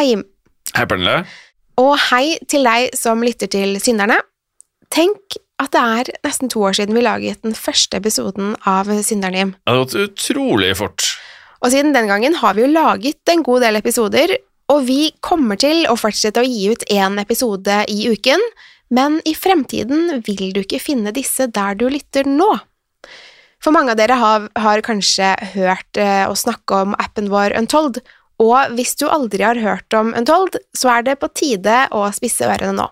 Hei, Hei, Pernille. og hei til deg som lytter til Synderne. Tenk at det er nesten to år siden vi laget den første episoden av Syndernim. Det har gått utrolig fort. Og siden den gangen har vi jo laget en god del episoder, og vi kommer til å fortsette å gi ut én episode i uken, men i fremtiden vil du ikke finne disse der du lytter nå. For mange av dere har, har kanskje hørt eh, oss snakke om appen vår Untold, og hvis du aldri har hørt om Untold, så er det på tide å spisse ørene nå.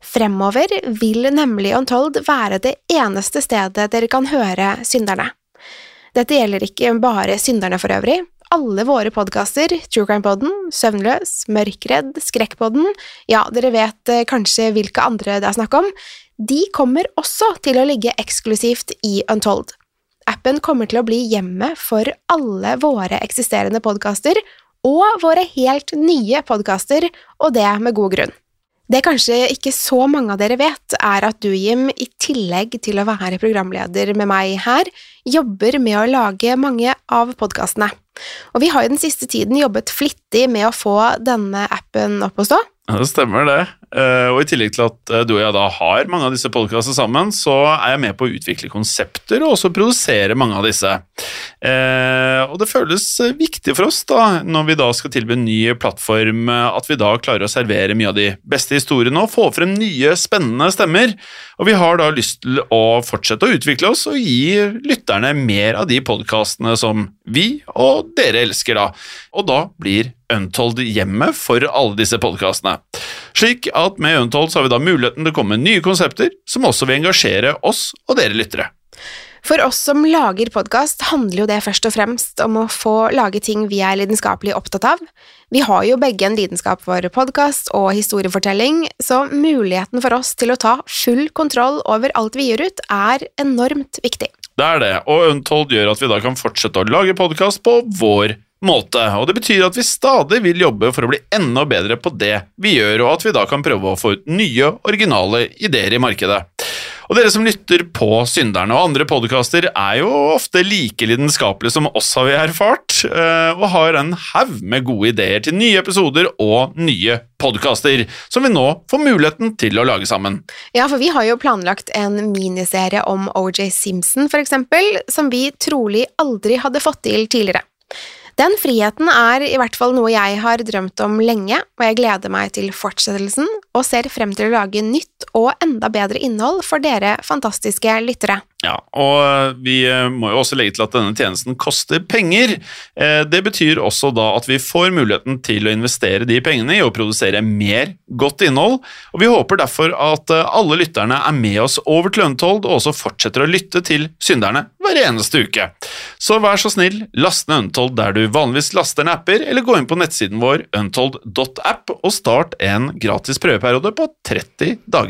Fremover vil nemlig Untold være det eneste stedet dere kan høre synderne. Dette gjelder ikke bare synderne for øvrig. Alle våre podkaster, True Crime Podden, Søvnløs, Mørkredd, Skrekkpodden, ja, dere vet eh, kanskje hvilke andre det er snakk om, de kommer også til å ligge eksklusivt i Untold. Appen kommer til å bli hjemmet for alle våre eksisterende podkaster og våre helt nye podkaster, og det med god grunn. Det kanskje ikke så mange av dere vet, er at du, Jim, i tillegg til å være programleder med meg her, jobber med å lage mange av podkastene. Og vi har jo den siste tiden jobbet flittig med å få denne appen opp å stå. Ja, det stemmer det. Eh, og i tillegg til at eh, du og jeg da har mange av disse podkastene sammen, så er jeg med på å utvikle konsepter og også produsere mange av disse. Eh, og det føles viktig for oss da, når vi da skal tilby en ny plattform, at vi da klarer å servere mye av de beste historiene og få frem nye, spennende stemmer. Og vi har da lyst til å fortsette å utvikle oss og gi lytterne mer av de podkastene som vi og dere elsker, da. Og da blir Untold hjemme for alle disse podkastene. Slik at med Untold så har vi da muligheten til å komme med nye konsepter som også vil engasjere oss og dere lyttere. For oss som lager podkast, handler jo det først og fremst om å få lage ting vi er lidenskapelig opptatt av. Vi har jo begge en lidenskap for podkast og historiefortelling, så muligheten for oss til å ta full kontroll over alt vi gir ut, er enormt viktig. Det er det, og Untold gjør at vi da kan fortsette å lage podkast på vår måte. Og det betyr at vi stadig vil jobbe for å bli enda bedre på det vi gjør, og at vi da kan prøve å få ut nye, originale ideer i markedet. Og dere som lytter på Synderne og andre podkaster, er jo ofte like lidenskapelige som oss, har vi erfart, eh, og har en haug med gode ideer til nye episoder og nye podkaster, som vi nå får muligheten til å lage sammen. Ja, for vi har jo planlagt en miniserie om OJ Simpson, for eksempel, som vi trolig aldri hadde fått til tidligere. Den friheten er i hvert fall noe jeg har drømt om lenge, og jeg gleder meg til fortsettelsen og ser frem til å lage nytt og enda bedre innhold for dere fantastiske lyttere. Ja, og vi eh, må jo også legge til at denne tjenesten koster penger. Eh, Det betyr også da at vi får muligheten til å investere de pengene i å produsere mer godt innhold, og vi håper derfor at eh, alle lytterne er med oss over til Untold og også fortsetter å lytte til Synderne hver eneste uke. Så vær så snill, last ned Untold der du vanligvis laster ned apper, eller gå inn på nettsiden vår untold.app og start en gratis prøveperiode på 30 dager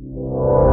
you.